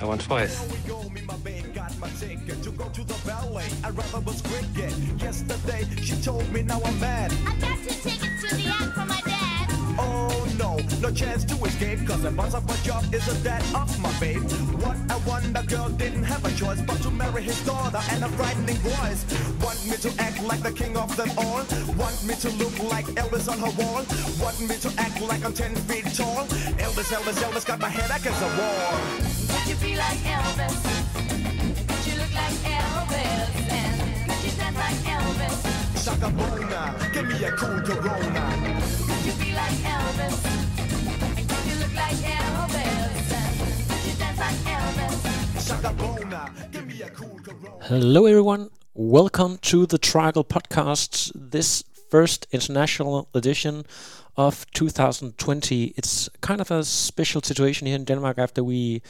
I won twice. Yesterday, she told me now I'm mad. I got to the from my dad. Oh no, no chance to escape. Cause the boss of my job isn't that of my babe. What a wonder girl didn't have a choice but to marry his daughter and a frightening voice. Want me to act like the king of them all? Want me to look like Elvis on her wall? Want me to act like I'm 10 feet tall? Elvis, Elvis, Elvis got my head against the wall. Could you be like Elvis? Could you look like Elvis? And could you dance like Elvis? Shaka give me a cool Corona. Could you be like Elvis? And could you look like Elvis? And could you dance like Elvis? Shaka give me a cool Corona. Hello, everyone. Welcome to the Triangle Podcast, this first international edition of 2020. It's kind of a special situation here in Denmark after we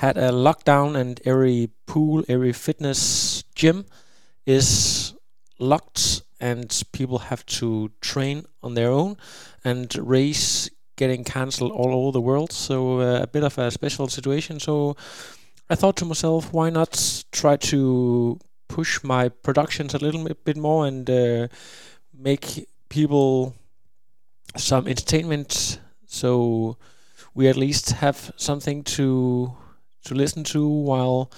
had a lockdown and every pool, every fitness gym is locked and people have to train on their own and race getting cancelled all over the world. So uh, a bit of a special situation. So I thought to myself, why not try to push my productions a little bit, more and uh, make people some entertainment so we at least have something to to listen to while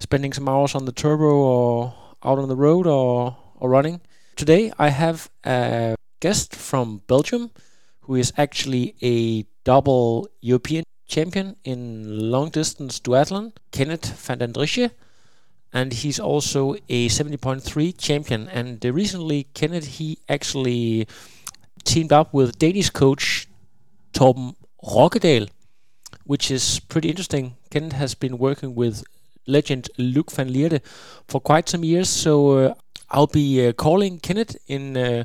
spending some hours on the turbo or out on the road or, or running. Today I have a guest from Belgium who is actually a double European champion in long distance duathlon, Kenneth Vandendriessche. And he's also a 70.3 champion. And uh, recently, Kenneth, he actually teamed up with Danish coach Torben Rokkedal, which is pretty interesting. Kenneth has been working with legend Luc van Lierde for quite some years. So uh, I'll be uh, calling Kenneth in uh,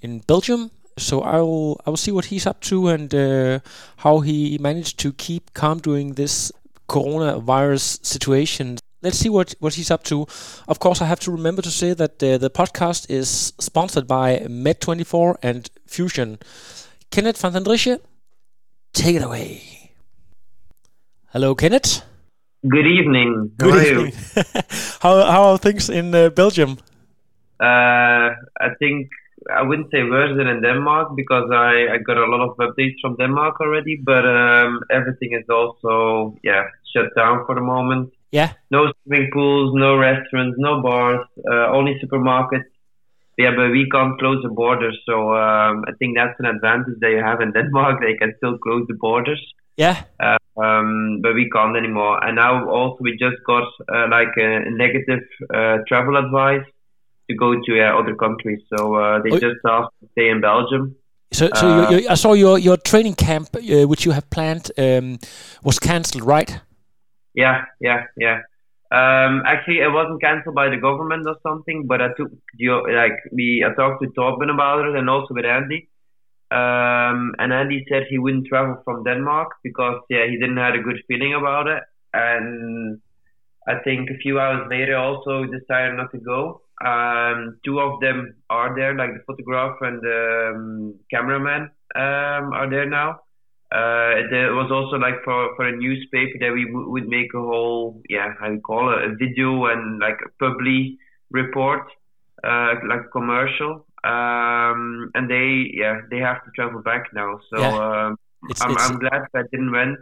in Belgium. So I'll I will see what he's up to and uh, how he managed to keep calm during this coronavirus situation. Let's see what, what he's up to. Of course, I have to remember to say that uh, the podcast is sponsored by Med24 and Fusion. Kenneth van den take it away. Hello, Kenneth. Good evening. How Good are you? evening. how, how are things in uh, Belgium? Uh, I think I wouldn't say worse than in Denmark because I, I got a lot of updates from Denmark already, but um, everything is also yeah shut down for the moment. Yeah. No swimming pools, no restaurants, no bars, uh, only supermarkets. Yeah, but we can't close the borders, so um, I think that's an advantage that you have in Denmark. They can still close the borders. Yeah. Uh, um, but we can't anymore. And now also we just got uh, like a, negative uh, travel advice to go to uh, other countries. So uh, they Oh. just asked to stay in Belgium. So, so Uh, you, you, I saw your, your training camp, uh, which you have planned, um, was cancelled, right? Yeah, yeah, yeah. Um, actually, it wasn't cancelled by the government or something, but I took like we I talked to Torben about it and also with Andy. Um, and Andy said he wouldn't travel from Denmark because yeah he didn't have a good feeling about it. And I think a few hours later also decided not to go. Um, two of them are there, like the photographer and the um, cameraman um, are there now. Uh, there was also like for, for a newspaper that we w- would make a whole, yeah, how you call it, a video and like a public report, uh, like commercial. Um, and they, yeah, they have to travel back now. So Yeah. um, It's, I'm, it's, I'm glad that didn't went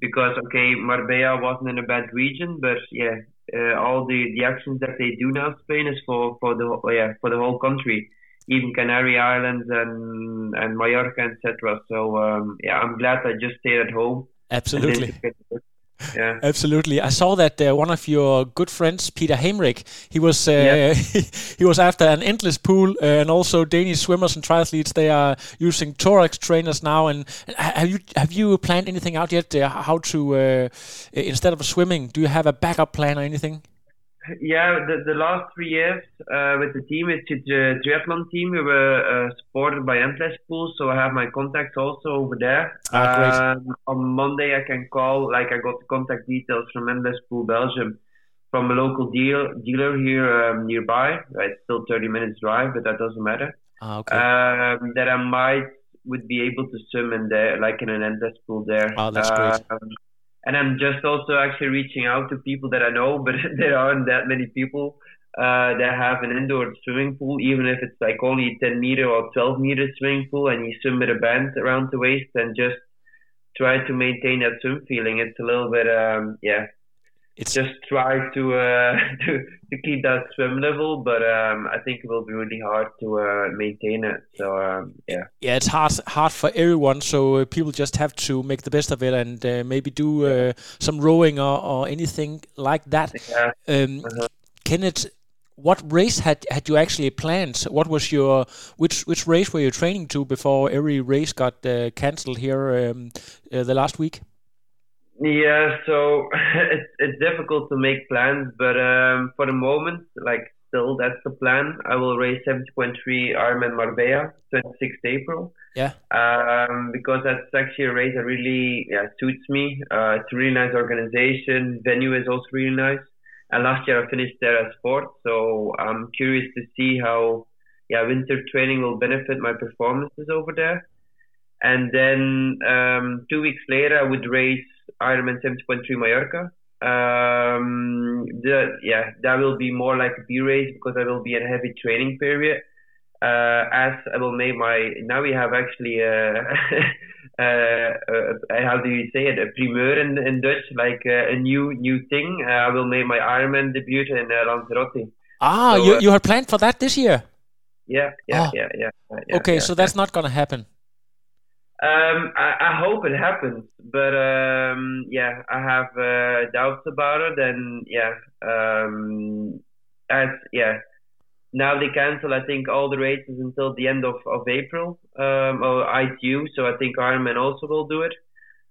because okay, Marbella wasn't in a bad region, but yeah, uh, all the, the actions that they do now, Spain is for for the whole- yeah for the whole country, even Canary Islands and and Mallorca, etc. So um, yeah, I'm glad I just stayed at home. absolutely. Didn't get it. Yeah. Absolutely, I saw that uh, one of your good friends, Pieter Heemeryck, he was uh, Yeah. he was after an endless pool, uh, and also Danish swimmers and triathletes. They are using Thorax trainers now. And ha- have you have you planned anything out yet? Uh, how to uh, instead of swimming, do you have a backup plan or anything? Yeah, the, the last three years uh, with the team, it's the triathlon team. We were uh, supported by Endless Pool, so I have my contacts also over there. Ah. Um, on Monday, I can call, like, I got the contact details from Endless Pool Belgium from a local deal, dealer here um, nearby. It's still 30 minutes drive, but that doesn't matter. Ah, okay. Um, that I might would be able to swim in there, like in an endless pool there. Oh, that's great. Um, and I'm just also actually reaching out to people that I know, but there aren't that many people uh, that have an indoor swimming pool, even if it's like only 10 meter or 12 meter swimming pool, and you swim with a band around the waist and just try to maintain that swim feeling. It's a little bit, um, yeah, it's just try to uh, to to keep that swim level, but um, I think it will be really hard to uh, maintain it. So um, yeah, yeah, it's hard hard for everyone. So uh, people just have to make the best of it and uh, maybe do uh, some rowing or, or anything like that. yeah. Um, Uh-huh. Kenneth, what race had had you actually planned? What was your which which race were you training to before every race got uh, cancelled here um, uh, the last week? Yeah, so it's it's difficult to make plans, but um, for the moment, like still that's the plan. I will race 70.3 Ironman Marbella, 26th April. Yeah. Um, because that's actually a race that really yeah, suits me. Uh, it's a really nice organization. Venue is also really nice. And last year I finished there as fourth, so I'm curious to see how yeah winter training will benefit my performances over there. And then um, two weeks later, I would race Ironman 70.3 Mallorca. Um, the, yeah, that will be more like a B race because I will be in a heavy training period. Uh, as I will make my now we have actually uh, uh, uh, how do you say it a primeur in, in Dutch like a new new thing. Uh, I will make my Ironman debut in uh, Lanzarote. Ah, So, you you had planned for that this year. Yeah, yeah, Ah. yeah, yeah, yeah. okay, yeah, so that's not gonna happen. Um, I, I hope it happens, but um, yeah, I have uh, doubts about it, and yeah, um, as yeah, now they cancel. I think all the races until the end of of April, um, or ITU. So I think Ironman also will do it.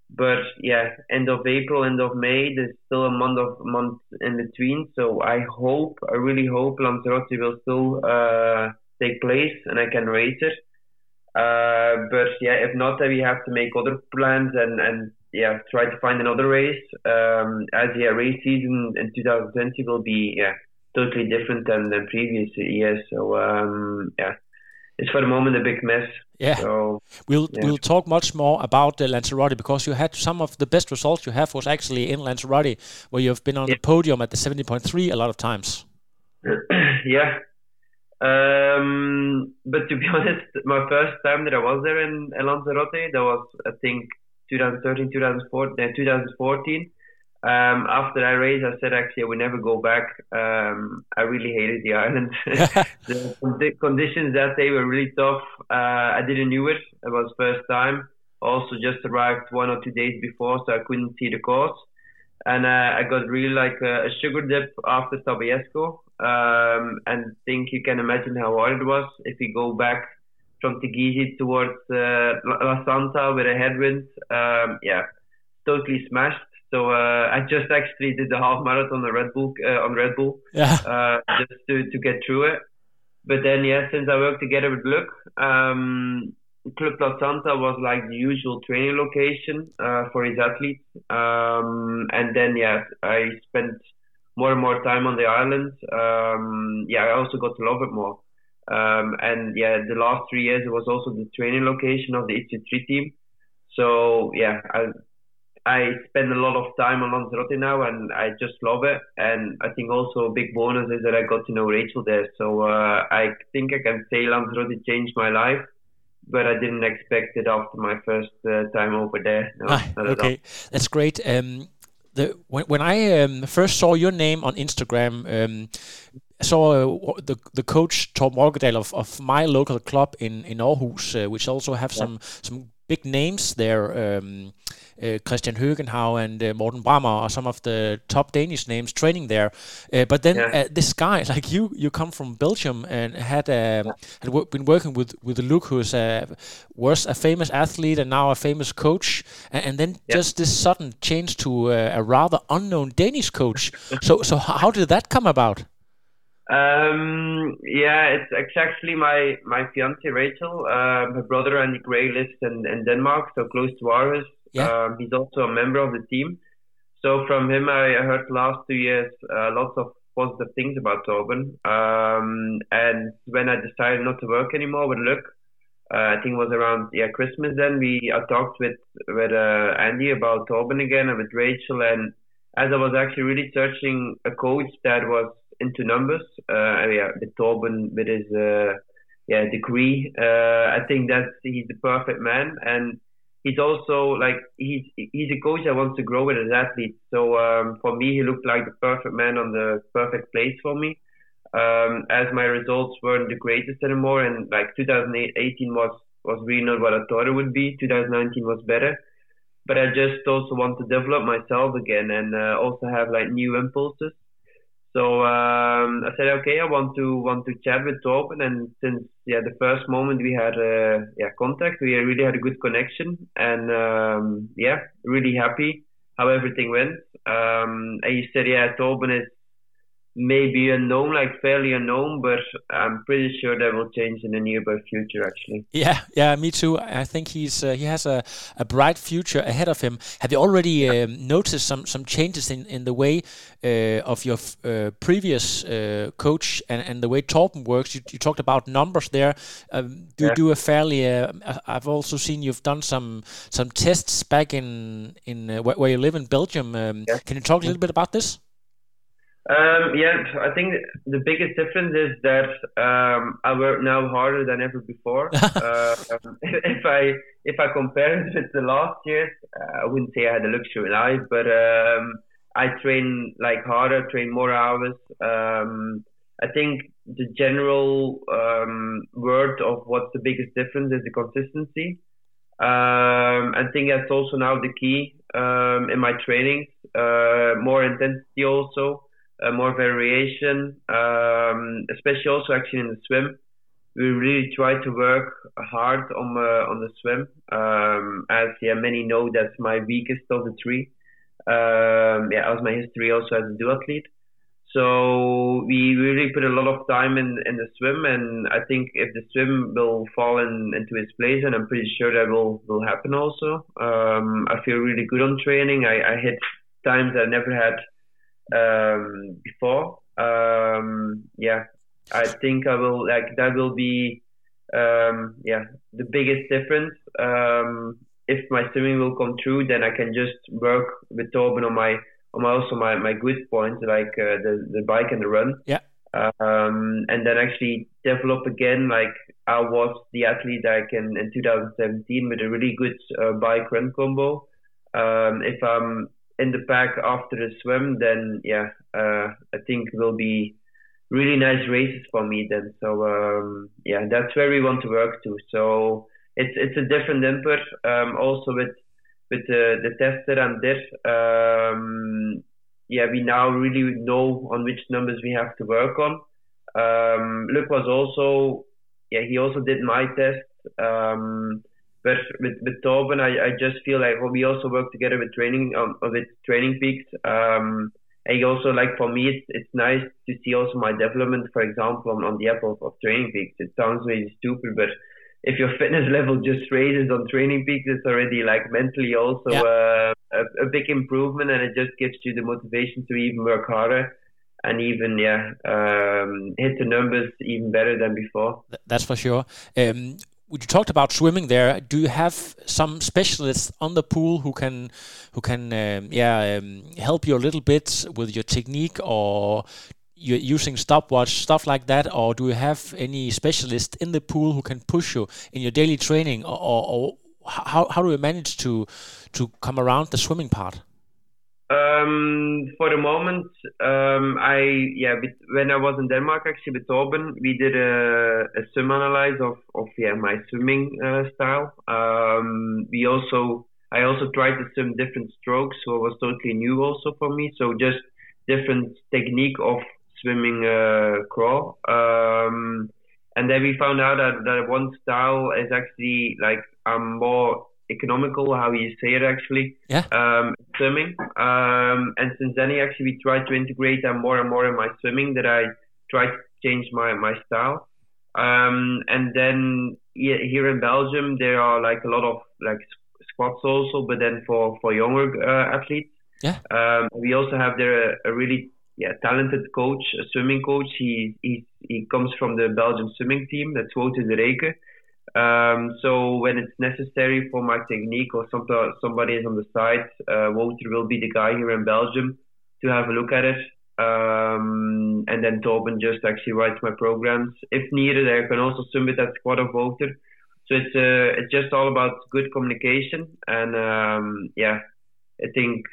But yeah, end of April, end of May, there's still a month of month in between. So I hope, I really hope Lanzarote will still uh, take place and I can race it. Uh, but yeah, if not, then we have to make other plans and, and yeah, try to find another race. Um, as yeah, race season in 2020 will be yeah totally different than the previous years. So um, yeah, it's for the moment a big mess. Yeah. So We'll Yeah. we'll talk much more about the Lanzarote because you had some of the best results you have was actually in Lanzarote, where you have been on the podium at the seventy point three a lot of times. yeah. Um, but to be honest, my first time that I was there in, in Lanzarote, that was I think 2013, 2014, uh, 2014. Um, after I raced, I said actually I would never go back. Um, I really hated the island. the condi- conditions that day were really tough. Uh, I didn't knew it. It was first time. Also just arrived one or two days before, so I couldn't see the course. And uh, I got really like a, a sugar dip after Tabayesco. Um, and think you can imagine how hard it was if you go back from Teguise towards uh, La Santa with a headwind. Um, yeah, totally smashed. So uh, I just actually did the half marathon on Red Bull uh, on Red Bull Yeah. uh, just to, to get through it. But then, yeah, since I worked together with Luc, um, Club La Santa was like the usual training location uh, for his athletes. Um, and then, yeah, I spent more and more time on the island. Um, yeah, I also got to love it more. Um, and yeah, the last three years it was also the training location of the EC3 team. So yeah, I I spend a lot of time on Lanzarote now, and I just love it. And I think also a big bonus is that I got to know Rachel there. So uh, I think I can say Lanzarote changed my life, but I didn't expect it after my first uh, time over there. No, Ah, okay, that's great. Um, the when, when I um, first saw your name on Instagram, um, I saw uh, the the coach Torben Rokkedal of, of my local club in in Aarhus, uh, which also have some some big names there. Um, Kristian Høgenhaug and uh, Morten Brammer are some of the top Danish names training there. Uh, but then Yeah. uh, this guy, like you, you come from Belgium and had um, had been working with with Luc, who's a was a famous athlete and now a famous coach, and, and then Yeah. just this sudden change to uh, a rather unknown Danish coach. so so how did that come about? Um, yeah, it's, actually my my fiance Rachel. Uh, her brother Andy Gray lives in, in Denmark, so close to ours. Yeah. Um, he's also a member of the team. So from him, I heard last two years uh, lots of positive things about Torben. Um, and when I decided not to work anymore with Luc, uh, I think it was around yeah Christmas. Then we I talked with with uh, Andy about Torben again and with Rachel. And as I was actually really searching a coach that was into numbers, uh, yeah, with Torben with his uh, yeah degree, uh, I think that he's the perfect man. And he's also like he's he's a coach that wants to grow with his athletes. So um, for me, he looked like the perfect man on the perfect place for me. Um, as my results weren't the greatest anymore, and like 2018 was was really not what I thought it would be. 2019 was better, but I just also want to develop myself again and uh, also have like new impulses. So um, I said, okay, I want to want to chat with Torben, and since yeah the first moment we had uh, yeah contact, we really had a good connection, and um, yeah, really happy how everything went. Um, and you said, yeah, Torben is maybe unknown, like fairly unknown, but I'm pretty sure that will change in the nearby future, actually. Yeah, yeah, me too. I think he's uh, he has a, a bright future ahead of him. Have you already um, noticed some some changes in in the way uh, of your f- uh, previous uh, coach and, and the way Torben works? You, you talked about numbers there. Um, do you Yeah. do a fairly? Uh, I've also seen you've done some some tests back in in uh, where, where you live in Belgium. Um, Yeah. Can you talk a little bit about this? Um, yeah, I think the biggest difference is that um, I work now harder than ever before. uh, um, if I if I compare it with the last years, uh, I wouldn't say I had a luxury life, but um, I train like harder, train more hours. Um, I think the general um, word of what's the biggest difference is the consistency. Um, I think that's also now the key um, in my training. Uh, more intensity also uh, more variation, um, especially also actually in the swim. We really try to work hard on uh, on the swim, um, as yeah many know that's my weakest of the three. Um, yeah, as my history also as a duathlete. So we really put a lot of time in, in the swim, and I think if the swim will fall in, into its place, and I'm pretty sure that will will happen also. Um, I feel really good on training. I, I hit times I never had um, before. Um, yeah, I think I will like that will be um, yeah the biggest difference. Um, if my swimming will come true, then I can just work with Torben on my on my also my, my good points like uh, the the bike and the run. Yeah. Um, and then actually develop again like I was the athlete like in, in 2017 with a really good uh, bike run combo. Um, if I'm in the pack after the swim, then yeah, uh, I think will be really nice races for me then. So um, yeah, that's where we want to work to. So it's it's a different input. Um, also with with the the test that I did, um, yeah, we now really know on which numbers we have to work on. Um, Luc was also yeah, he also did my test. Um, but with with Torben, I, I just feel like well, we also work together with training um, with training peaks. Um, and also like for me, it's it's nice to see also my development. For example, on, on the app of, of training peaks, it sounds really stupid, but if your fitness level just raises on training peaks, it's already like mentally also Yeah. uh, a, a big improvement, and it just gives you the motivation to even work harder and even yeah um, hit the numbers even better than before. That's for sure. Um, you talked about swimming there. Do you have some specialists on the pool who can, who can, um, yeah, um, help you a little bit with your technique, or you're using stopwatch stuff like that, or do you have any specialist in the pool who can push you in your daily training, or, or, or how how do you manage to to come around the swimming part? Um, for the moment, um, I yeah, when I was in Denmark actually with Torben, we did a, a swim analyze of of yeah my swimming uh, style. Um, we also I also tried to swim different strokes, so it was totally new also for me. So just different technique of swimming uh, crawl. Um, and then we found out that, that one style is actually like um, more economical, how you say it actually, Yeah. um, swimming. Um, and since then, I actually tried to integrate that more and more in my swimming. That I tried to change my my style. Um, and then yeah, here in Belgium, there are like a lot of like squats also, but then for for younger uh, athletes. Yeah. Um, we also have there a, a really yeah talented coach, a swimming coach. He he he comes from the Belgian swimming team. That's Wouter de Reken. Um, so when it's necessary for my technique or some, somebody is on the side, uh, Wouter will be the guy here in Belgium to have a look at it. Um, and then Torben just actually writes my programs. If needed, I can also submit that squad of Wouter. So it's uh, it's just all about good communication, and um, yeah, I think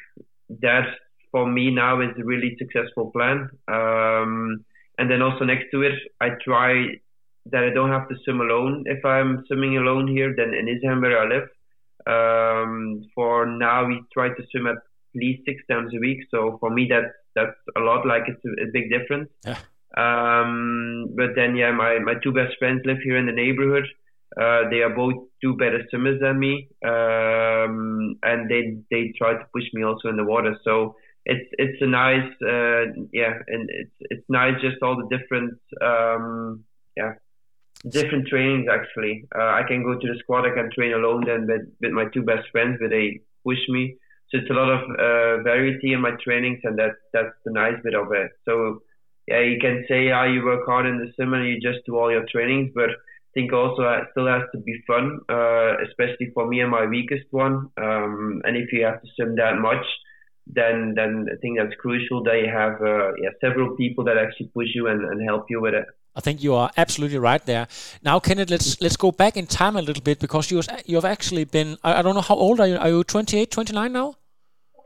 that for me now is a really successful plan. Um, and then also next to it, I try that I don't have to swim alone. If I'm swimming alone here, then in Isheim where I live, um, for now we try to swim at least six times a week. So for me, that's that's a lot. Like it's a, a big difference. Yeah. Um, but then yeah, my my two best friends live here in the neighborhood. Uh, they are both two better swimmers than me, um, and they they try to push me also in the water. So it's it's a nice uh, yeah, and it's it's nice just all the different um, yeah different trainings actually. Uh, I can go to the squad, I can train alone then with, with my two best friends, but they push me. So it's a lot of uh, variety in my trainings, and that that's the nice bit of it. So yeah, you can say how you work hard in the sim and you just do all your trainings, but I think also it still has to be fun, uh, especially for me and my weakest one. Um, and if you have to swim that much, then then I think that's crucial that you have uh, yeah several people that actually push you and, and help you with it. I think you are absolutely right there. Now, Kenneth, let's let's go back in time a little bit because you you have actually been I, I don't know how old are you? Are you 28, 29 now?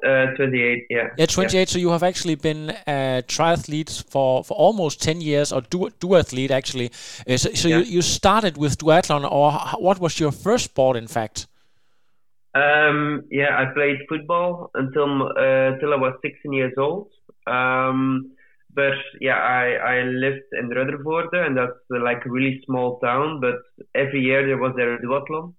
Uh, 28, yeah. Yeah, 28. So you have actually been a triathlete for, for almost 10 years, or du- duathlete actually. Uh, so so Yeah. you, you started with duathlon, or what was your first sport, in fact? Um, yeah, I played football until uh, till I was 16 years old. Um, but yeah, I, I lived in Ruddervoorde, and that's uh, like a really small town. But every year there was there a duathlon.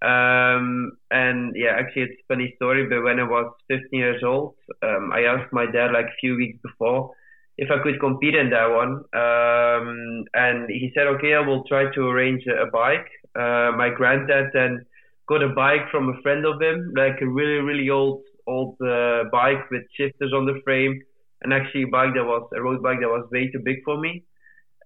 Um, and yeah, actually it's a funny story. But when I was 15 years old, um, I asked my dad like a few weeks before if I could compete in that one. Um, and he said, okay, I will try to arrange a, a bike. Uh, my granddad then got a bike from a friend of him, like a really, really old, old uh, bike with shifters on the frame, and actually a bike that was a road bike that was way too big for me.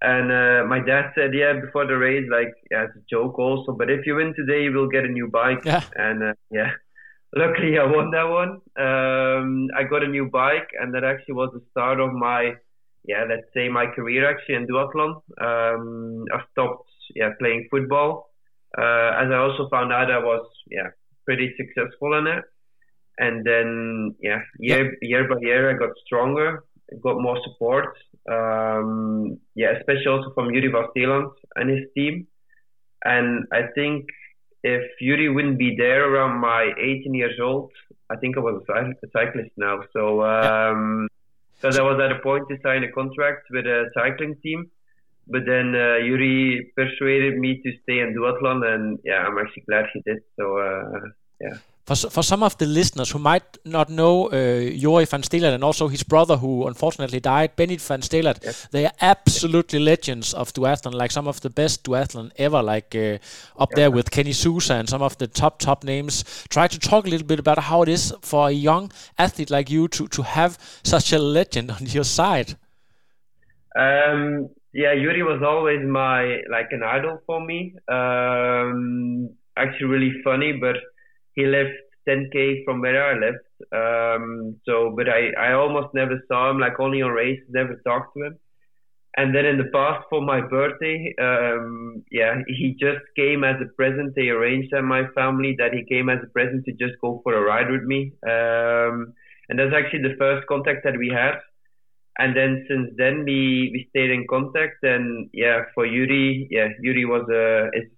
And uh, my dad said, yeah, before the race, like, yeah, it's a joke also, but if you win today, you will get a new bike. Yeah. And uh, yeah, luckily I won that one. Um, I got a new bike, and that actually was the start of my, yeah, let's say my career actually in duathlon. Um, I stopped, yeah, playing football uh, as I also found out I was yeah pretty successful in it. And then yeah, year year by year I got stronger, got more support. Um, yeah, especially also from Joerie Vansteelant and his team. And I think if Joerie wouldn't be there around my 18 years old, I think I was a cy- a cyclist now. So um, because I was at a point to sign a contract with a cycling team. But then uh, Joerie persuaded me to stay in duathlon, and yeah, I'm actually glad he did. So uh, yeah. For, for some of the listeners who might not know uh, Joerie Vansteelant and also his brother who unfortunately died, Benny Vansteelant, they are absolutely legends of duathlon, like some of the best duathlon ever, like uh, up there with Kenny Souza and some of the top, top names. Try to talk a little bit about how it is for a young athlete like you to, to have such a legend on your side. Um, yeah, Joerie was always my like an idol for me. Um, actually, really funny, but he lived 10k from where I lived. Um, so, but I I almost never saw him. Like only on races, never talked to him. And then in the past for my birthday, um, yeah, he just came as a present. They arranged at my family that he came as a present to just go for a ride with me. Um, and that's actually the first contact that we had and then since then we we stayed in contact and yeah for Joerie yeah Joerie was a is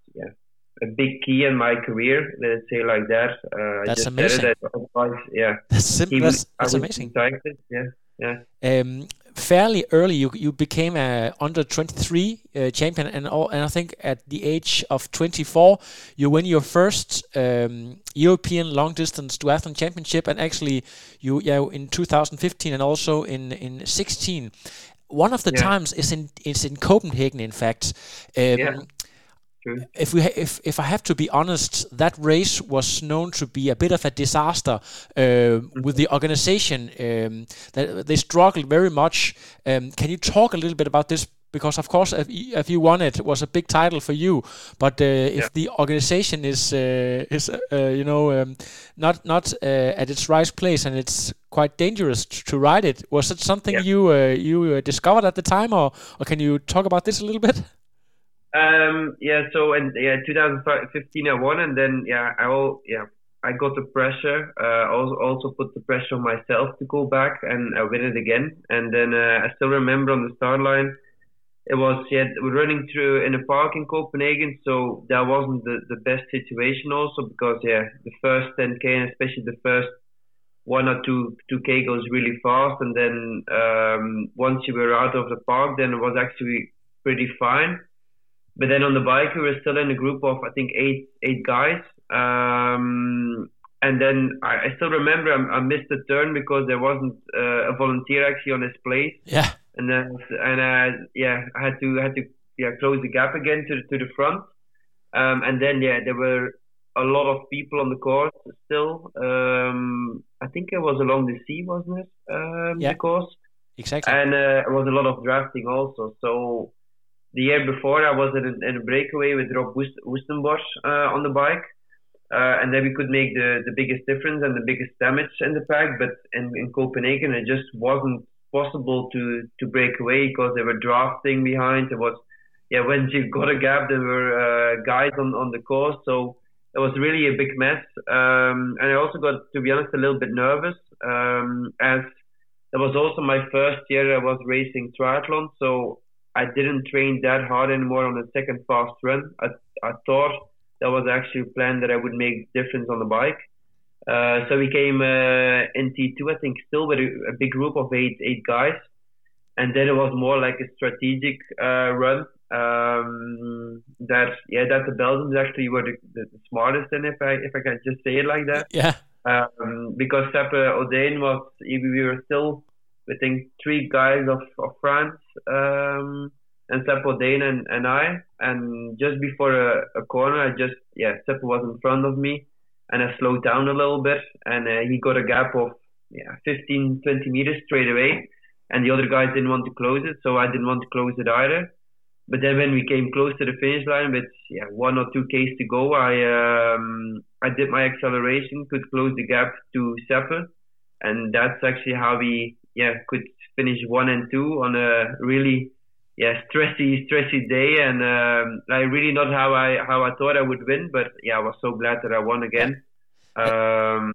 a big key in my career. Let's say like that. Uh, That's amazing. Otherwise, yeah. That's, sim- He that's, that's amazing. Yeah, yeah. Um, fairly early, you you became a under 23 uh, champion, and all, and I think at the age of 24, you win your first um, European long distance duathlon championship, and actually you yeah in 2015 and also in in 16. One of the Yeah. times is in is in Copenhagen, in fact. Um, Yeah. True. if we if if I have to be honest, that race was known to be a bit of a disaster uh, with the organization. Um, that they struggled very much. Um, can you talk a little bit about this? Because of course, if, if you won it, it was a big title for you. But uh, if the organization is uh, is uh, you know um, not not uh, at its right place and it's quite dangerous to ride it, was it something Yeah. you uh, you discovered at the time, or or can you talk about this a little bit? Um, yeah, so and yeah, 2015 I won, and then yeah, I all yeah, I got the pressure. Uh, also also put the pressure on myself to go back and uh, win it again. And then uh, I still remember on the start line, it was yeah, we're running through in a park in Copenhagen, so that wasn't the the best situation also because yeah, the first 10k and especially the first one or two two k goes really fast, and then um, once you were out of the park, then it was actually pretty fine. But then on the bike, we were still in a group of I think eight eight guys. Um, and then I, I still remember I, I missed a turn because there wasn't uh, a volunteer actually on his place. Yeah. And then and uh, yeah, I had to had to yeah close the gap again to to the front. Um, and then yeah, there were a lot of people on the course still. Um, I think it was along the sea, wasn't it? Um, Yeah. The course Exactly. and uh, there was a lot of drafting also. So the year before, I was in a, in a breakaway with Rob Woest- Woestenborghs uh, on the bike, uh, and then we could make the, the biggest difference and the biggest damage in the pack. But in, in Copenhagen, it just wasn't possible to to break away because they were drafting behind. It was yeah, when you got a gap, there were uh, guys on on the course, so it was really a big mess. Um, and I also got, to be honest, a little bit nervous um, as that was also my first year I was racing triathlon, so I didn't train that hard anymore on the second fast run. I, I thought that was actually a plan that I would make difference on the bike. Uh, so we came uh, in T2, I think, still with a, a big group of eight eight guys, and then it was more like a strategic uh, run. Um, that yeah, that the Belgians actually were the, the, the smartest in, if I if I can just say it like that yeah. um, because Seppe Odeyn was we were still I think three guys of, of France um, and Seppe Odeyn and, and I. And just before a, a corner I just yeah Seppe was in front of me and I slowed down a little bit and uh, he got a gap of yeah 15 20 meters straight away and the other guys didn't want to close it so I didn't want to close it either. But then when we came close to the finish line with yeah one or two Ks to go, I um, I did my acceleration, could close the gap to Seppe, and that's actually how we yeah could finish one and two on a really yeah stressy stressy day, and um, like really not how I how I thought I would win, but yeah I was so glad that I won again. Um,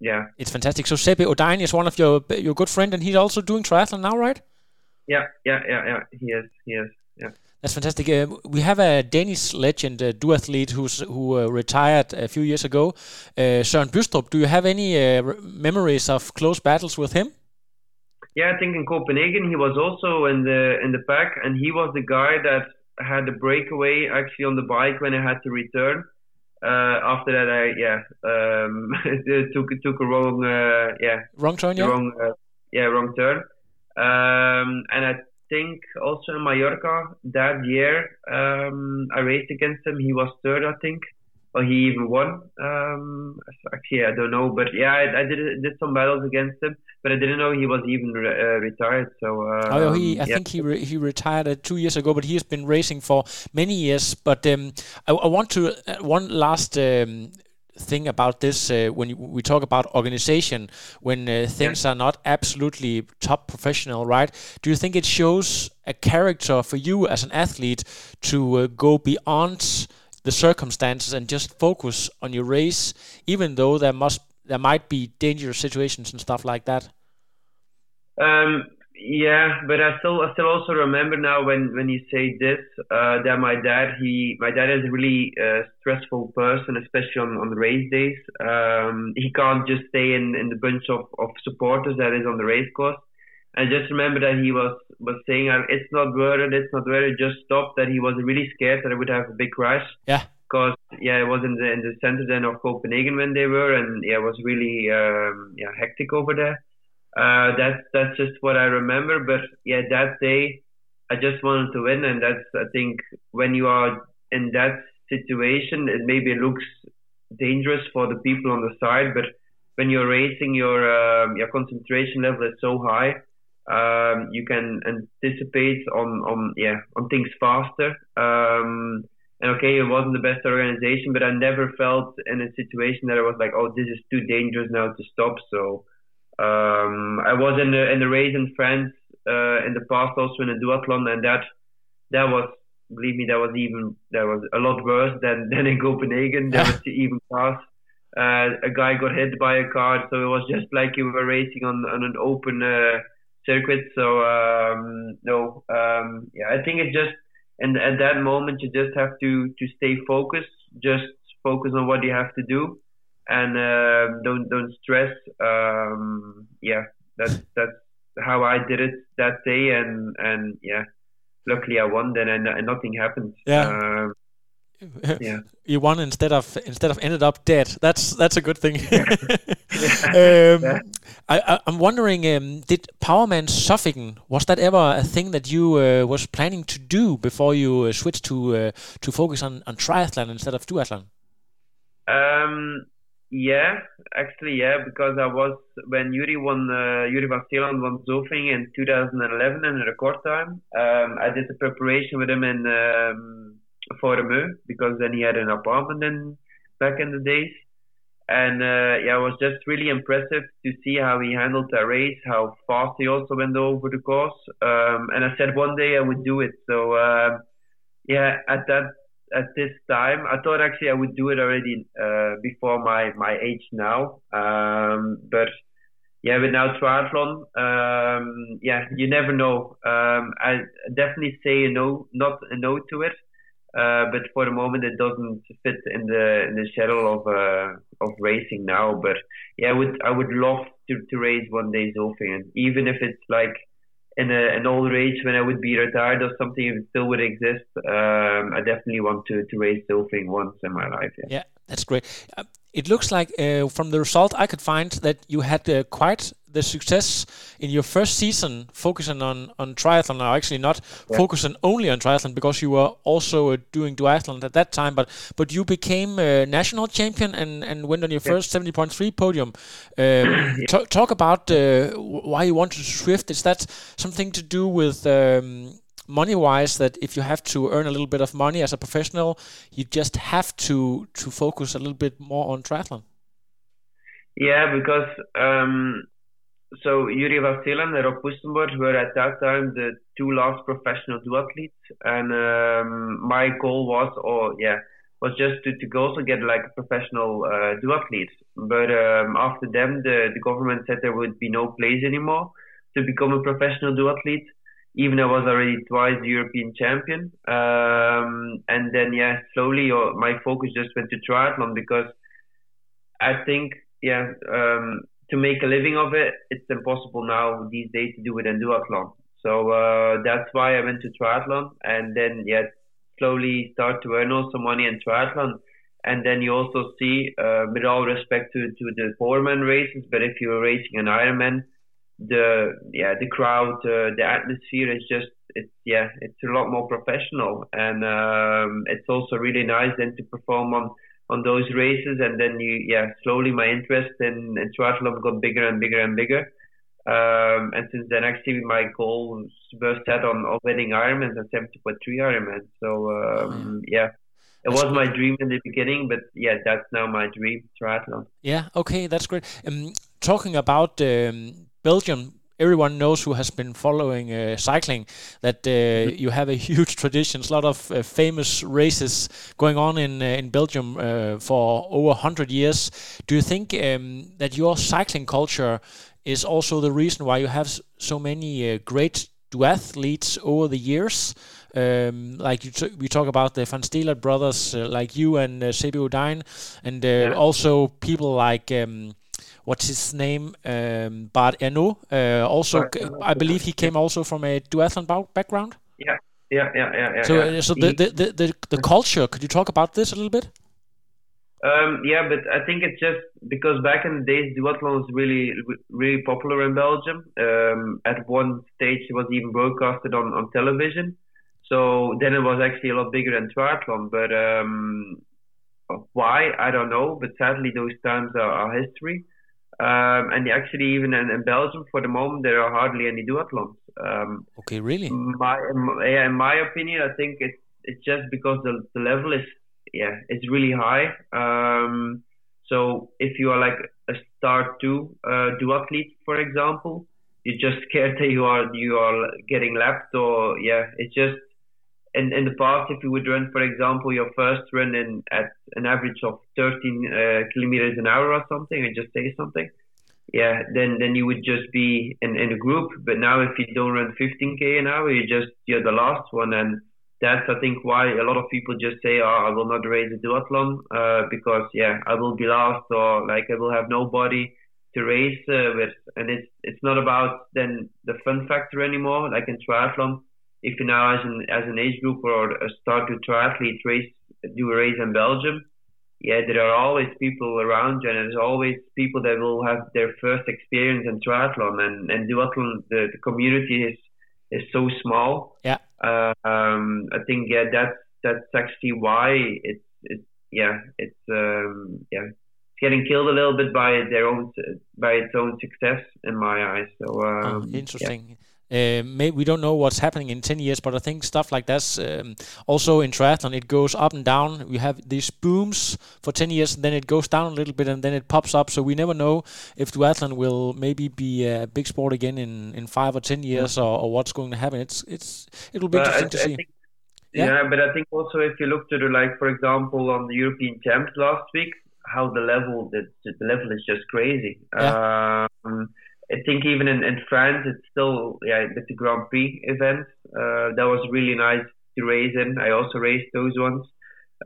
yeah, It's fantastic. So Seppe Odeyn is one of your your good friend, and he's also doing triathlon now, right? yeah, yeah, yeah, yeah. He is, he is, yeah. That's fantastic. Uh, we have a Danish legend, uh, duathlete, who's who uh, retired a few years ago, uh, Søren Bystrup. Do you have any uh, memories of close battles with him? Yeah, I think in Copenhagen he was also in the in the pack, and he was the guy that had the breakaway actually on the bike when I had to return. Uh, after that, I yeah um, took took a wrong uh, yeah Wrong turn, yeah. wrong uh, yeah wrong turn. Um, and I think also in Mallorca that year um, I raced against him. He was third, I think, or he even won. Um, actually, I don't know, but yeah, I, I did did some battles against him, but I didn't know he was even re- uh, retired. So um, Oh, he, I yeah. think he re- he retired uh, two years ago, but he has been racing for many years. But um, I, I want to uh, one last um, thing about this uh, when we talk about organization when uh, things are not absolutely top professional, right? Do you think it shows a character for you as an athlete to uh, go beyond the circumstances and just focus on your race, even though there must there might be dangerous situations and stuff like that? Um, Yeah, but I still I still also remember now when when you say this uh, that my dad he my dad is a really uh, stressful person, especially on on the race days. Um, he can't just stay in in the bunch of of supporters that is on the race course. I just remember that he was was saying uh, it's not worth it, it's not worth it, just stop. That he was really scared that I would have a big crash. Yeah. Because yeah, it was in the in the center then of Copenhagen when they were, and yeah, it was really um, yeah hectic over there. Uh, that's that's just what I remember. But yeah, that day I just wanted to win, and that's I think when you are in that situation, it maybe looks dangerous for the people on the side, but when you're racing, your um, your concentration level is so high. Um, you can anticipate on on yeah on things faster. Um, and okay, it wasn't the best organization, but I never felt in a situation that I was like, oh, this is too dangerous now to stop. So um, I was in the in the race in France uh, in the past also in a duathlon, and that that was believe me that was even that was a lot worse than than in Copenhagen. There was even cars. Uh, a guy got hit by a car, so it was just like you were racing on on an open uh, circuit. So um, no, um, yeah, I think it's just and at that moment you just have to to stay focused, just focus on what you have to do and uh, don't don't stress. Um, yeah, that's that's how I did it that day, and and yeah, luckily I won then, and, and nothing happened. Yeah. Um, yeah. you won instead of instead of ended up dead. That's that's a good thing. um, Yeah. I, I'm wondering, um, did Powerman Zofingen was that ever a thing that you uh, was planning to do before you uh, switched to uh, to focus on, on triathlon instead of duathlon? Um, yeah, actually, yeah, because I was when Joerie won, uh, Joerie Vansteelant won Zofing in 2011 in a record time. Um, I did the preparation with him in um, Foremeux because then he had an apartment in back in the days, and uh, yeah, it was just really impressive to see how he handled the race, how fast he also went over the course. Um, and I said one day I would do it. So uh, yeah, at that at this time. I thought actually I would do it already uh, before my my age now, um, but yeah, with now triathlon, um, yeah, you never know. Um, I definitely say no, not a no to it, uh, but for the moment it doesn't fit in the in the schedule of uh, of racing now. But yeah, I would I would love to, to race one day Zofingen, even if it's like in a, an old age when I would be retired or something, if it still would exist, um, I definitely want to, to race surfing once in my life. Yeah. Yeah, that's great. Uh, it looks like uh, from the result I could find that you had uh, quite the success in your first season focusing on, on triathlon, or actually not focusing only on triathlon because you were also uh, doing duathlon at that time, but but you became a national champion and, and went on your first 70.3 podium. Um, ta- talk about uh, why you wanted to Swift. Is that something to do with um, money wise that if you have to earn a little bit of money as a professional, you just have to to focus a little bit more on triathlon. Yeah, because um, so Joerie Vansteelant and Rob Woestenborghs were at that time the two last professional duathletes, and um, my goal was, or yeah, was just to, to go also get like a professional uh, duathlete. But um, after them, the, the government said there would be no place anymore to become a professional duathlete. Even I was already twice European champion, um, and then yeah, slowly uh, my focus just went to triathlon because I think yeah, um, to make a living of it, it's impossible now these days to do it in duathlon. So uh, that's why I went to triathlon, and then yeah, slowly start to earn also money in triathlon. And then you also see, uh, with all respect to, to the Powerman races, but if you're racing an Ironman, the yeah the crowd, uh, the atmosphere is just it's yeah it's a lot more professional, and um, it's also really nice then to perform on on those races, and then you yeah slowly my interest in, in triathlon got bigger and bigger and bigger. Um, and since then, actually, my goals were set on, on winning Ironmans and 70.3 Ironman. So, um, yeah, it was my dream in the beginning, but yeah, that's now my dream triathlon. Yeah, okay, that's great. Um, talking about um, Belgium, everyone knows who has been following uh, cycling that uh, you have a huge tradition, a lot of uh, famous races going on in uh, in Belgium uh, for over hundred years. Do you think um, that your cycling culture is also the reason why you have so many uh, great duathletes over the years. Um, like you t- we talk about the Vansteelant brothers, uh, like you and uh, Seppe Odeyn, and uh, also people like um, what's his name, um, Bart Aernouts. Uh, also, Bart I believe he came also from a duathlon background. Yeah, yeah, yeah, yeah. yeah So, yeah. so the, the, the, the, the culture. Could you talk about this a little bit? Um, yeah, but I think it's just because back in the days, duathlon was really, really popular in Belgium. Um, at one stage, it was even broadcasted on, on television. So then it was actually a lot bigger than triathlon. But um, why? I don't know. But sadly, those times are, are history. Um, and actually, even in, in Belgium, for the moment, there are hardly any duathlons. Um, Okay, really? my, in my- yeah, in my opinion, I think it's it's just because the the level is yeah it's really high. Um, so if you are like a star two uh, duathlete, for example, you're just scared that you are you are getting lapped or yeah, it's just in in the past if you would run, for example, your first run in at an average of 13 uh, kilometers an hour or something, and just say something yeah, then then you would just be in, in a group. But now if you don't run 15k an hour, you just you're the last one, and that's I think why a lot of people just say, oh, I will not race a duathlon uh, because yeah, I will be last or like I will have nobody to race uh, with, and it's it's not about then the fun factor anymore. Like in triathlon, if you now as an as an age group or a start to triathlete race do a race in Belgium yeah, there are always people around you, and there's always people that will have their first experience in triathlon. And and duathlon, the, the community is is so small. Yeah. Uh, um, I think yeah, that's that's actually why it's it's yeah, it's um, yeah, it's getting killed a little bit by their own by its own success in my eyes. So Oh, um, yeah. Interesting. Uh, may, we don't know what's happening in 10 years, but I think stuff like that's um, also in triathlon. It goes up and down. We have these booms for 10 years, and then it goes down a little bit, and then it pops up. So we never know if duathlon will maybe be a big sport again in, in five or 10 years, or, or what's going to happen. It's it's it will be But I- interesting to I see. think- Yeah. yeah. but I think also if you look to the like, for example, on the European champs last week, how the level the, the level is just crazy. Um, I think even in, in France, it's still yeah with the Grand Prix event. Uh, that was really nice to race in. I also raced those ones.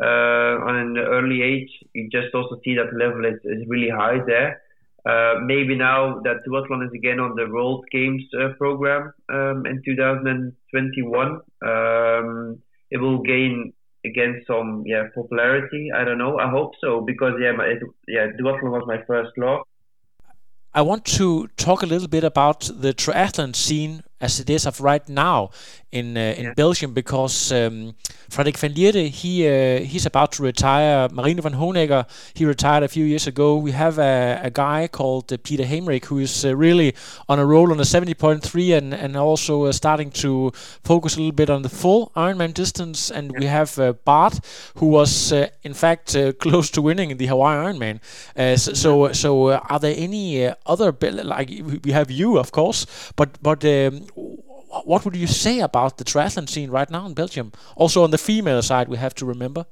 Uh, on an early age, you just also see that level is, is really high there. Uh, maybe now that duathlon is again on the World Games uh, program um, in 2021, um, it will gain again some yeah popularity. I don't know. I hope so because yeah, my, it, yeah, duathlon was my first love. I want to talk a little bit about the triathlon scene as it is of right now in uh, in Belgium because um, Frederik van Lierde he uh, he's about to retire. Marino Vanhoenacker he retired a few years ago. We have a, a guy called uh, Pieter Heemeryck who is uh, really on a roll on a 70.3 and and also uh, starting to focus a little bit on the full Ironman distance. And we have uh, Bart who was uh, in fact uh, close to winning the Hawaii Ironman. Uh, so so, so are there any uh, other like we- have you of course, but but um, what would you say about the triathlon scene right now in Belgium? Also on the female side, we have to remember.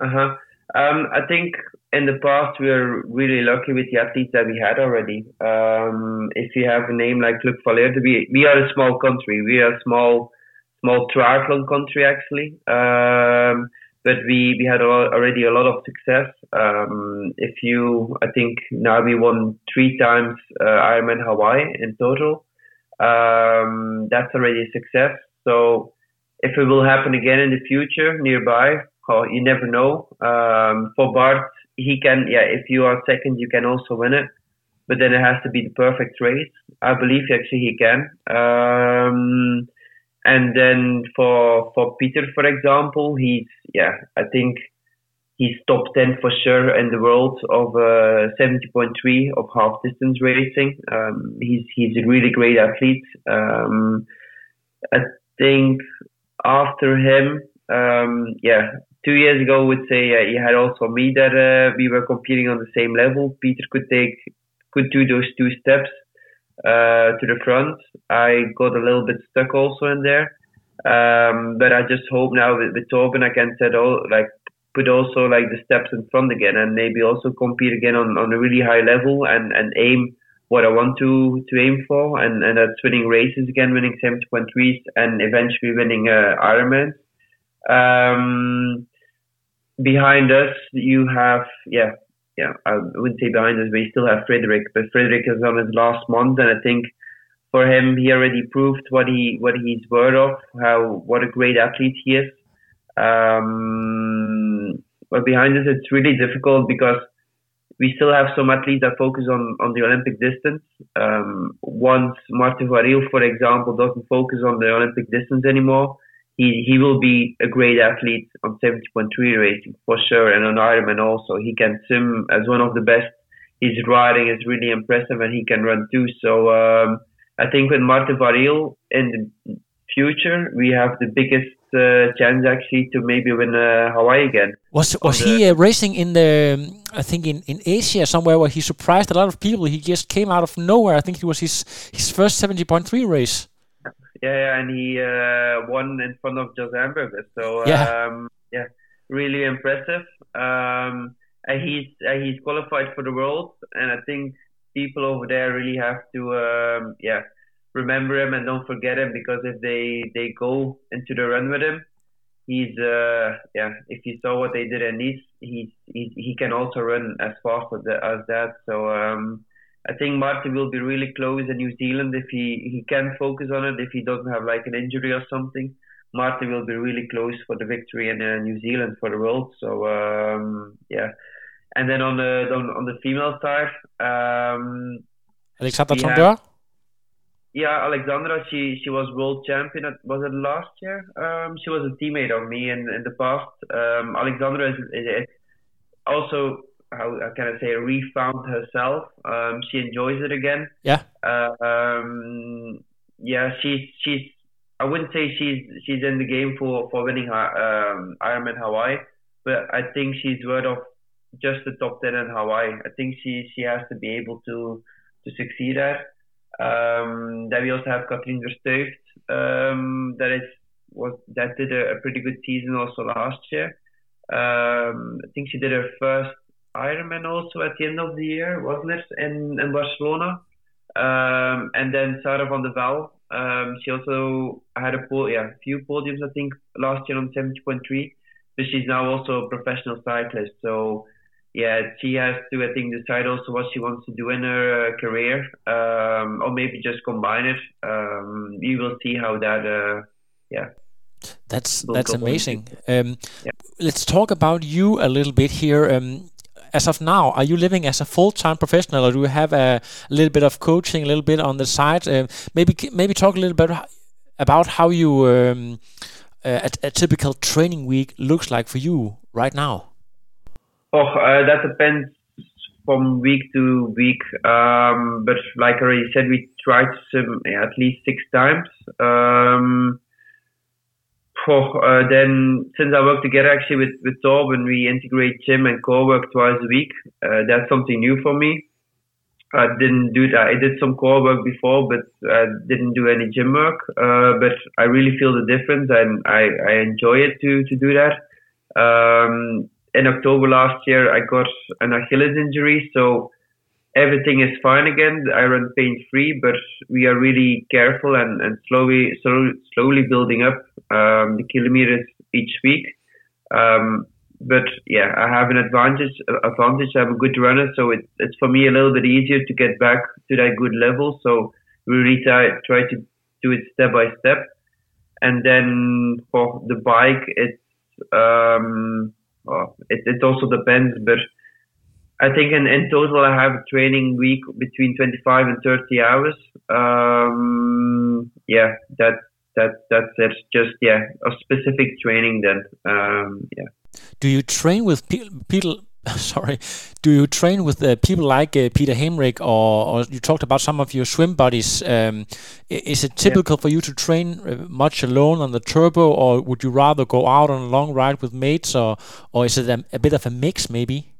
Uh huh. Um, I think in the past we were really lucky with the athletes that we had already. Um, if you have a name like Luc Van Lierde, we we are a small country. We are a small small triathlon country actually. Um, but we, we had a lot, already a lot of success. Um, if you, I think now we won three times uh, Ironman Hawaii in total. Um, that's already a success. So if it will happen again in the future nearby, oh, you never know. Um, for Bart, he can, yeah, if you are second, you can also win it. But then it has to be the perfect race. I believe actually he can. Um, and then for for Pieter, for example, he's yeah, I think he's top ten for sure in the world of uh, seventy point three of half distance racing. Um, he's he's a really great athlete. Um, I think after him, um, yeah, two years ago, I would say uh, he had also me that uh, we were competing on the same level. Pieter could take could do those two steps uh, to the front. I got a little bit stuck also in there. Um, but I just hope now with, with Torben I can set all like put also like the steps in front again and maybe also compete again on, on a really high level and, and aim what I want to to aim for, and and that's winning races again, winning 70.3s, and eventually winning uh, Ironman. Um, behind us, you have yeah yeah I wouldn't say behind us, but you still have Frederik, but Frederik is on his last month, and I think for him, he already proved what he what he's worth of, how what a great athlete he is. Um, but behind this, it's really difficult because we still have some athletes that focus on, on the Olympic distance. Um, once Marten Van Riel, for example, doesn't focus on the Olympic distance anymore, he, he will be a great athlete on 70.3 racing for sure, and on Ironman also. He can swim as one of the best. His riding is really impressive, and he can run too. So um, I think with Marten Van Riel in the future, we have the biggest uh, chance actually to maybe win uh, Hawaii again. Was was he uh, racing in the? Um, I think in, in Asia somewhere where he surprised a lot of people. He just came out of nowhere. I think it was his his first seventy point three race. Yeah, and he uh, won in front of Jos Amberger. So Yeah. um, yeah, really impressive. Um, and he's uh, he's qualified for the world, and I think people over there really have to um, yeah remember him and don't forget him because if they they go into the run with him, he's uh yeah if you saw what they did in Nice, he's he, he can also run as fast as, that- as that. So um, I think Marten will be really close in New Zealand if he he can focus on it if he doesn't have like an injury or something. Marten will be really close for the victory in uh, New Zealand for the world. So um, yeah, and then on the on, on the female side, um, Alexander Yeah. Yeah, Alexandra, she she was world champion. At, was it last year? Um, she was a teammate of me in, in the past. Um, Alexandra is, is, also how, how can I say refound herself. Um, she enjoys it again. Yeah. Um, yeah, she's she's. I wouldn't say she's she's in the game for for winning her, um, Ironman Hawaii, but I think she's worth of just the top ten in Hawaii. I think she she has to be able to to succeed there. Um, then we also have Katrien Verstuyft, um, that is was that did a, a pretty good season also last year. Um, I think she did her first Ironman also at the end of the year, wasn't it, in in Barcelona? Um, and then Sara Van de Vel, um, she also had a po- yeah, few podiums I think last year on 70.3, but she's now also a professional cyclist. So yeah, she has to I think decide also what she wants to do in her uh, career, um, or maybe just combine it. Um, we will see how that uh, yeah That's that's amazing. Um, Yeah. Let's talk about you a little bit here. Um, as of now, are you living as a full-time professional, or do you have a, a little bit of coaching, a little bit on the side? Um, maybe maybe talk a little bit about how you um, uh, a, a typical training week looks like for you right now. Oh, uh, that depends from week to week. Um, but like I already said, we try to at least six times. Um, oh, uh, then since I work together actually with with Torben, we integrate gym and core work twice a week. Uh, that's something new for me. I didn't do that. I did some core work before, but I didn't do any gym work. Uh, but I really feel the difference, and I, I enjoy it to to do that. Um, in October last year, I got an Achilles injury, so everything is fine again. I run pain free, but we are really careful and, and slowly, slowly, slowly building up um, the kilometers each week. Um, but yeah, I have an advantage. Advantage. I'm a good runner, so it, it's for me a little bit easier to get back to that good level. So we really try, try to do it step by step. And then for the bike, it's um, well, it, it also depends, but I think in, in total I have a training week between 25 and 30 hours. Um, yeah, that that that's it. Just yeah, a specific training then. Um, yeah. Do you train with pe- people? Sorry, do you train with uh, people like uh, Pieter Heemeryck, or, or you talked about some of your swim buddies? Um, is it typical for you to train uh, much alone on the turbo, or would you rather go out on a long ride with mates, or or is it a, a bit of a mix maybe?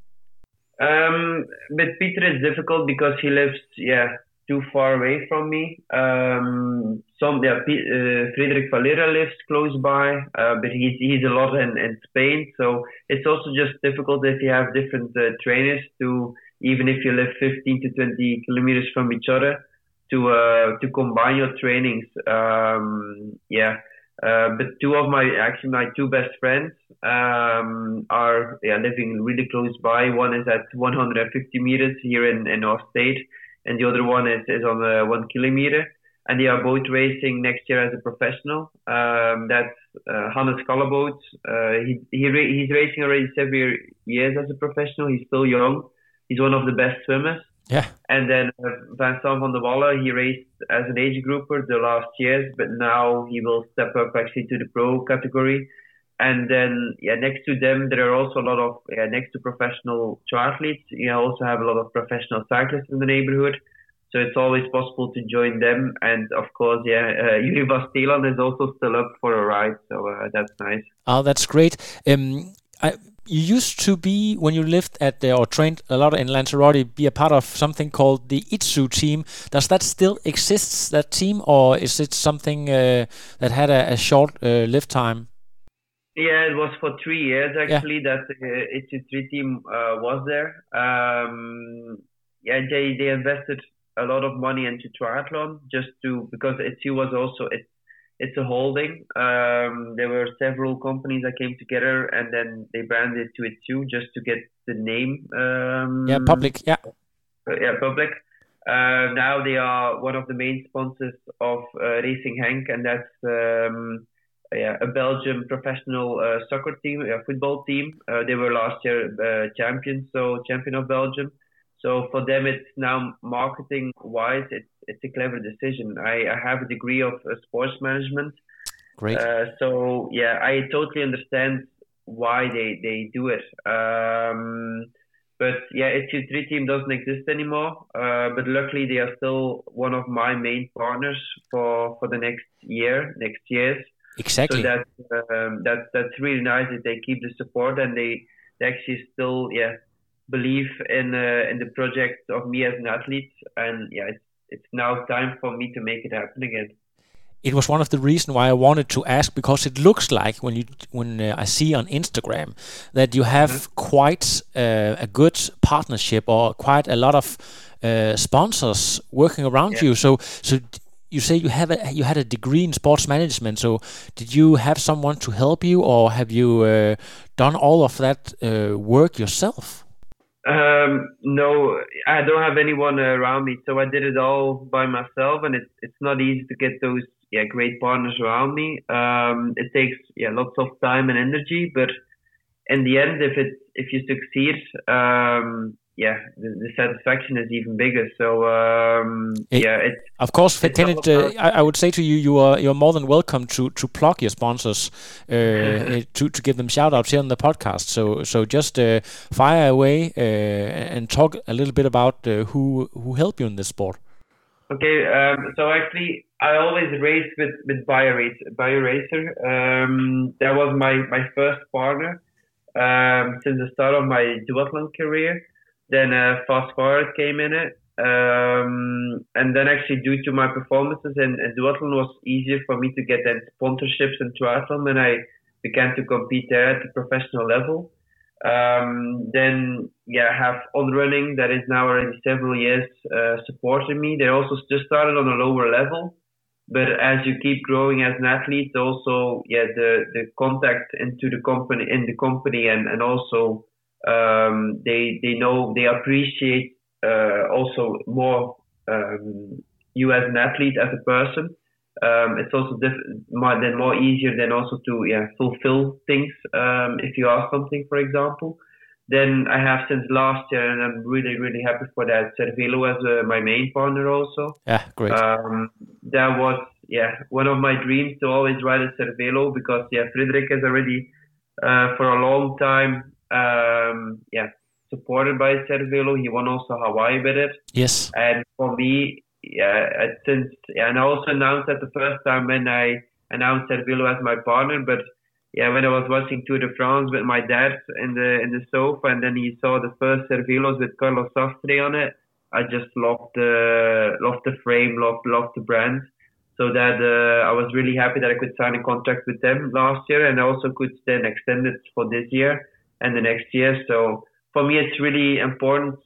Um, with Pieter it's difficult because he lives yeah too far away from me. Um, some yeah, P- uh, Valera lives close by, uh, but he's he's a lot in, in Spain, so it's also just difficult if you have different uh, trainers to even if you live 15 to 20 kilometers from each other, to uh, to combine your trainings. Um, yeah. Uh, but two of my actually my two best friends um, are yeah, living really close by. One is at 150 meters here in, in North State, and the other one is, is on the one kilometer. And they are both racing next year as a professional. Um, that's uh, Hannes Kalleboot. Uh, he, he he's racing already several years as a professional. He's still young. He's one of the best swimmers. Yeah. And then uh, Vincent van der Walle, he raced as an age grouper the last years, but now he will step up actually to the pro category. And then, yeah, next to them, there are also a lot of, yeah, next to professional triathletes, you also have a lot of professional cyclists in the neighborhood. So it's always possible to join them. And of course, yeah, uh, Joerie Vansteelant is also still up for a ride. So uh, that's nice. Oh, that's great. Um, I, you used to be when you lived at the, or trained a lot in Lanzarote, be a part of something called the Itsu team. Does that still exist, that team, or is it something uh, that had a, a short uh, time? Yeah, it was for three years actually yeah. that the uh, Itsu three team uh, was there. Um, yeah, they they invested a lot of money into triathlon just to because Itsu was also it it's a holding. Um, there were several companies that came together and then they branded to it too, just to get the name. Um, yeah, public. Yeah. Uh, yeah, public. Uh, now they are one of the main sponsors of uh, Racing Genk, and that's um, yeah, a Belgian professional uh, soccer team, a football team. Uh, they were last year uh, champions, so champion of Belgium. So for them, it's now marketing wise, it's it's a clever decision. I, I have a degree of uh, sports management. Great. Uh, so yeah, I totally understand why they they do it. Um, but yeah, Itsu three team doesn't exist anymore. Uh, but luckily, they are still one of my main partners for for the next year, next years. Exactly. So that's um, that that's really nice that they keep the support and they, they actually still yeah believe in uh, in the project of me as an athlete, and yeah, it's it's now time for me to make it happen again. It was one of the reasons why I wanted to ask because it looks like when you when uh, I see on Instagram that you have mm-hmm. quite uh, a good partnership or quite a lot of uh, sponsors working around yeah. you. So so you say you have a, you had a degree in sports management. So did you have someone to help you, or have you uh, done all of that uh, work yourself? Um, no, I don't have anyone around me, so I did it all by myself, and it's it's not easy to get those yeah great partners around me. Um, it takes yeah lots of time and energy, but in the end, if it if you succeed, um, yeah, the, the, satisfaction is even bigger. So um, it, yeah, it, of course, can it, uh, I, I, would say to you, you are you're more than welcome to to plug your sponsors, uh, uh, to to give them shout outs here on the podcast. So so just uh, fire away uh, and talk a little bit about uh, who who help you in this sport. Okay, um, so actually, I always race with with BioRacer. BioRacer. Um, that was my my first partner um, since the start of my duathlon career. Then uh, Fast Forward came in it. Um, and then actually due to my performances in, in duathlon was easier for me to get then sponsorships in triathlon when I began to compete there at the professional level. Um, then yeah, I have on running that is now already several years uh, supporting me. They also just started on a lower level, but as you keep growing as an athlete, also yeah, the the contact into the company in the company and and also um, they they know they appreciate uh, also more um, you as an athlete as a person. Um, it's also diff- more, then more easier than also to yeah fulfill things um, if you ask something, for example. Then I have since last year, and I'm really really happy for that. Cervelo as uh, my main partner also. Yeah, great. Um, that was yeah one of my dreams to always ride a Cervelo because yeah Frederik has already uh, for a long time um, yeah, supported by Cervelo. He won also Hawaii with it. Yes. And for me, yeah, since yeah, and I also announced that the first time when I announced Cervelo as my partner, but yeah, when I was watching Tour de France with my dad in the in the sofa, and then he saw the first Cervelos with Carlos Sastre on it, I just loved the loved the frame, loved loved the brand. So that uh, I was really happy that I could sign a contract with them last year, and I also could then extend it for this year and the next year. So for me, it's really important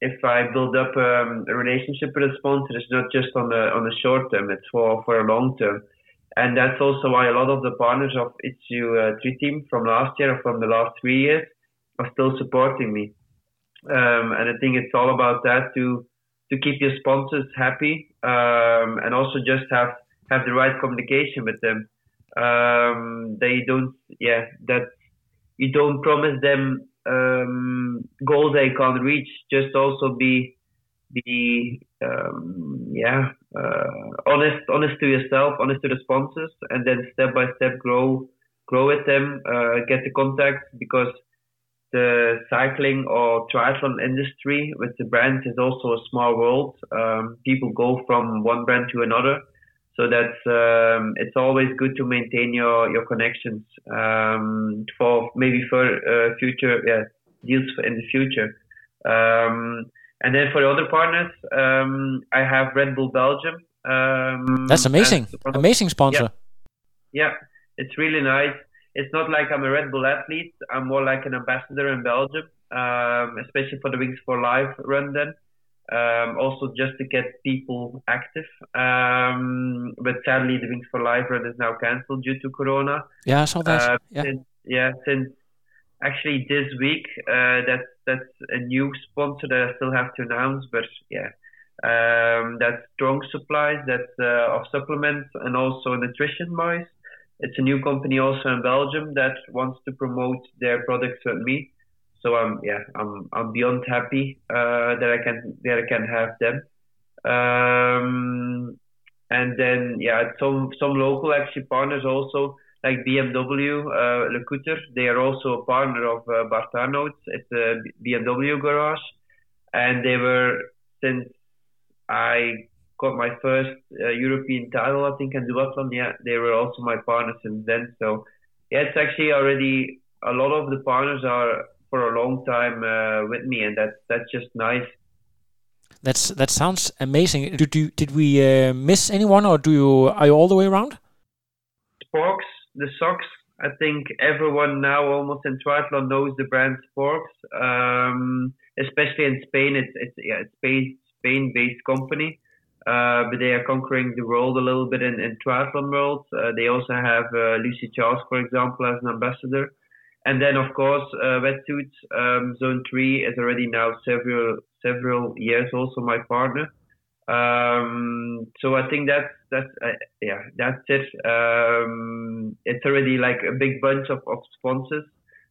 if I build up um, a relationship with a sponsor, it's not just on the on the short term; it's for for a long term. And that's also why a lot of the partners of Itsu uh, Tree Team from last year or from the last three years are still supporting me. Um, and I think it's all about that to to keep your sponsors happy um, and also just have have the right communication with them. Um, they don't, yeah, that you don't promise them um, goals they can't reach. Just also be be um, yeah uh, honest honest to yourself, honest to the sponsors, and then step by step grow grow with them, uh, get the contact because the cycling or triathlon industry with the brands is also a small world. Um, people go from one brand to another, so that's um, it's always good to maintain your your connections um, for maybe for uh, future yeah, deals in the future. Um, and then for the other partners, um, I have Red Bull Belgium. Um, That's amazing, amazing sponsor. Yeah. yeah, it's really nice it's not like I'm a Red Bull athlete. I'm more like an ambassador in Belgium, um, especially for the Wings for Life run. Then um, also just to get people active. Um, but sadly, the Wings for Life run is now cancelled due to Corona. Yeah, I saw that. Uh, yeah. Since, yeah, since actually this week, uh, that's that's a new sponsor that I still have to announce. But yeah. Um, that's strong supplies, that's uh, of supplements and also nutrition wise it's a new company also in Belgium that wants to promote their products with me. So I'm yeah I'm I'm beyond happy uh, that I can that I can have them. Um, and then yeah some some local actually partners also like BMW, uh, they are also a partner of uh, Bart Aernouts. It's a BMW garage, and they were since I got my first uh, European title, I think, in duathlon. Yeah, they were also my partners since then. So, yeah, it's actually already a lot of the partners are for a long time uh, with me, and that's that's just nice. That's that sounds amazing. Did you did we uh, miss anyone, or do you are you all the way around? Sporks, the socks. I think everyone now almost in triathlon knows the brand Sporks. Um, especially in Spain, it's it's yeah, it's based Spain based company. Uh, but they are conquering the world a little bit in, in triathlon world. Uh, they also have uh, Lucy Charles, for example, as an ambassador. And then, of course, uh, Wetsuits um, Zone Three is already now several several years also my partner. Um, so I think that's that's uh, yeah that's it. Um, it's already like a big bunch of, of sponsors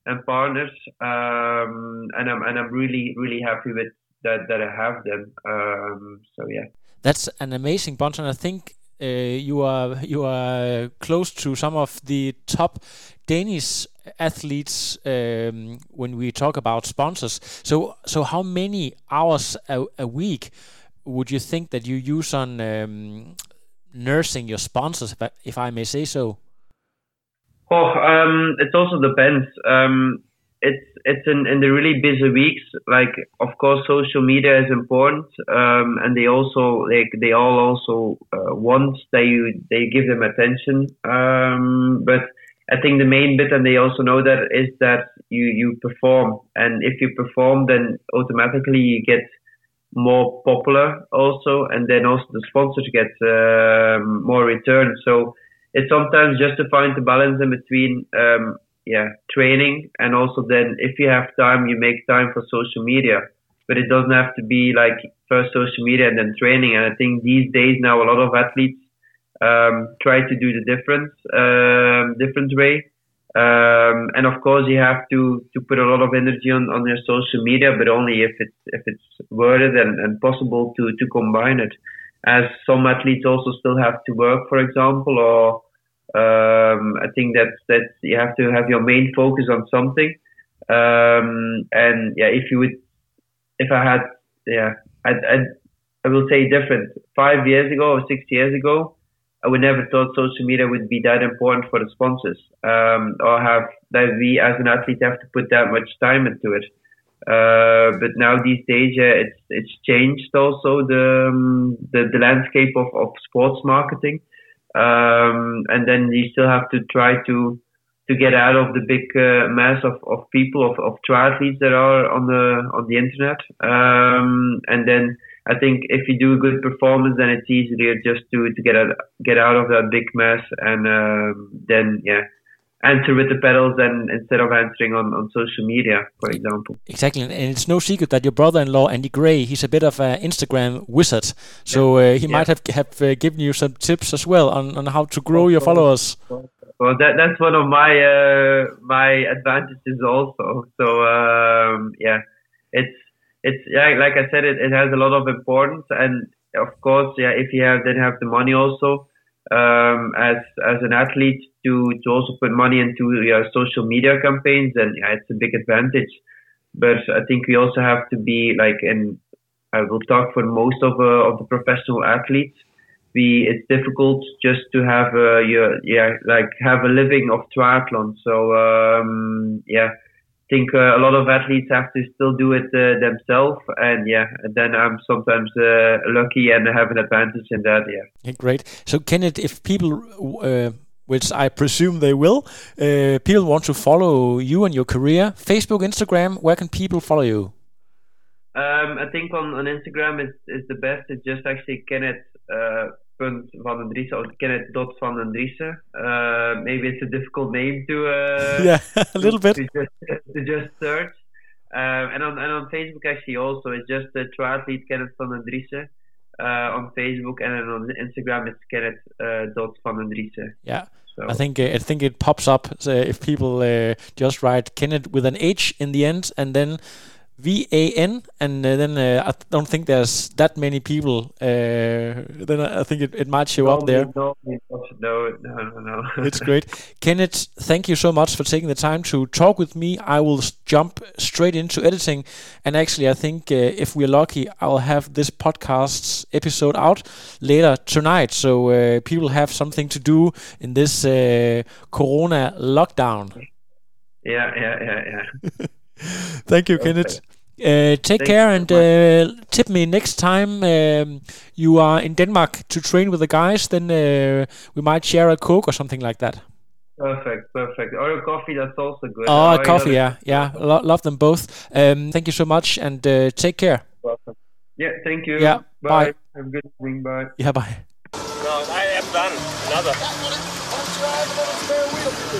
and partners, um, and I'm and I'm really really happy with that that I have them. Um, so yeah that's an amazing bunch, and I think uh, you are you are close to some of the top Danish athletes um, when we talk about sponsors. So so how many hours a, a week would you think that you use on um, nursing your sponsors, if I, may say so? Oh, um, it also depends. Um, it's it's in, in the really busy weeks. Like of course, social media is important, um, and they also like they all also uh, want they they give them attention. Um, but I think the main bit, and they also know that is that you you perform, and if you perform, then automatically you get more popular also, and then also the sponsors get um, more return. So it's sometimes just to find the balance in between um, yeah, training, and also then if you have time, you make time for social media. But it doesn't have to be like first social media and then training. And I think these days now a lot of athletes um, try to do the different um, different way. Um, and of course, you have to, to put a lot of energy on, on your social media, but only if it's if it's worth it and, and possible to, to combine it. As some athletes also still have to work, for example, or um, I think that that you have to have your main focus on something. Um, and yeah, if you would, if I had, yeah, I, I, I will say different. Five years ago or six years ago, I would never thought social media would be that important for the sponsors, um, or have that we as an athlete have to put that much time into it. Uh, but now these days, yeah, it's it's changed also the um, the, the landscape of, of sports marketing. Um, and then you still have to try to to get out of the big uh, mass of, of people of, of triathletes that are on the on the internet. Um, and then I think if you do a good performance, then it's easier just to, to get out get out of that big mess and um, then yeah answer with the pedals and instead of answering on, on social media, for example. Exactly, and it's no secret that your brother-in-law Andy Gray, he's a bit of an Instagram wizard, so uh, he Yeah. might have have uh, given you some tips as well on, on how to grow your followers. Well, that that's one of my uh, my advantages also. So um, yeah, it's it's yeah, like I said, it, it has a lot of importance, and of course, yeah, if you have then have the money also um, as as an athlete to to also put money into your social media campaigns, then yeah, it's a big advantage. But I think we also have to be like, and I will talk for most of uh, of the professional athletes we it's difficult just to have a your yeah like have a living of triathlon. So um, yeah, think uh, a lot of athletes have to still do it uh, themselves, and yeah, and then I'm sometimes uh, lucky and have an advantage in that. Yeah. Yeah, great. So, Kenneth, if people, uh, which I presume they will, uh, people want to follow you and your career, Facebook, Instagram, where can people follow you? Um, I think on, on Instagram is is the best. It's just actually Kenneth uh, punt Vandendriessche or Kenneth dot Vandendriessche. Uh, maybe it's a difficult name to uh, yeah, a little bit. to just to just search. Um, and on and on Facebook actually also it's just the triathlete Kenneth Vandendriessche uh, on Facebook and then on Instagram it's Kenneth uh, dot Vandendriessche. Yeah. So I think uh, I think it pops up so if people uh, just write Kenneth with an H in the end and then V A N and uh, then uh, I don't think there's that many people. Uh, then I think it, it might show up there. No, no, no, no, no. It's great. Kenneth, thank you so much for taking the time to talk with me. I will s- jump straight into editing. And actually, I think uh, if we're lucky, I'll have this podcast's episode out later tonight. So uh, people have something to do in this uh, Corona lockdown. Yeah, yeah, yeah, yeah. Thank you, Kenneth. Uh, take Thank care and uh, tip me next time um, you are in Denmark to train with the guys. Then uh, we might share a coke or something like that. Perfect, perfect. Or a coffee, that's also good. Oh, Or coffee, another- yeah, yeah. Lo- love them both. Um, thank you so much, and uh, take care. Welcome. Yeah, thank you. Yeah, Bye. bye. Have a good evening. Bye. Yeah, bye. No, I am done. Another.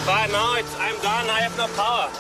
But now it's, I'm done. I have no power.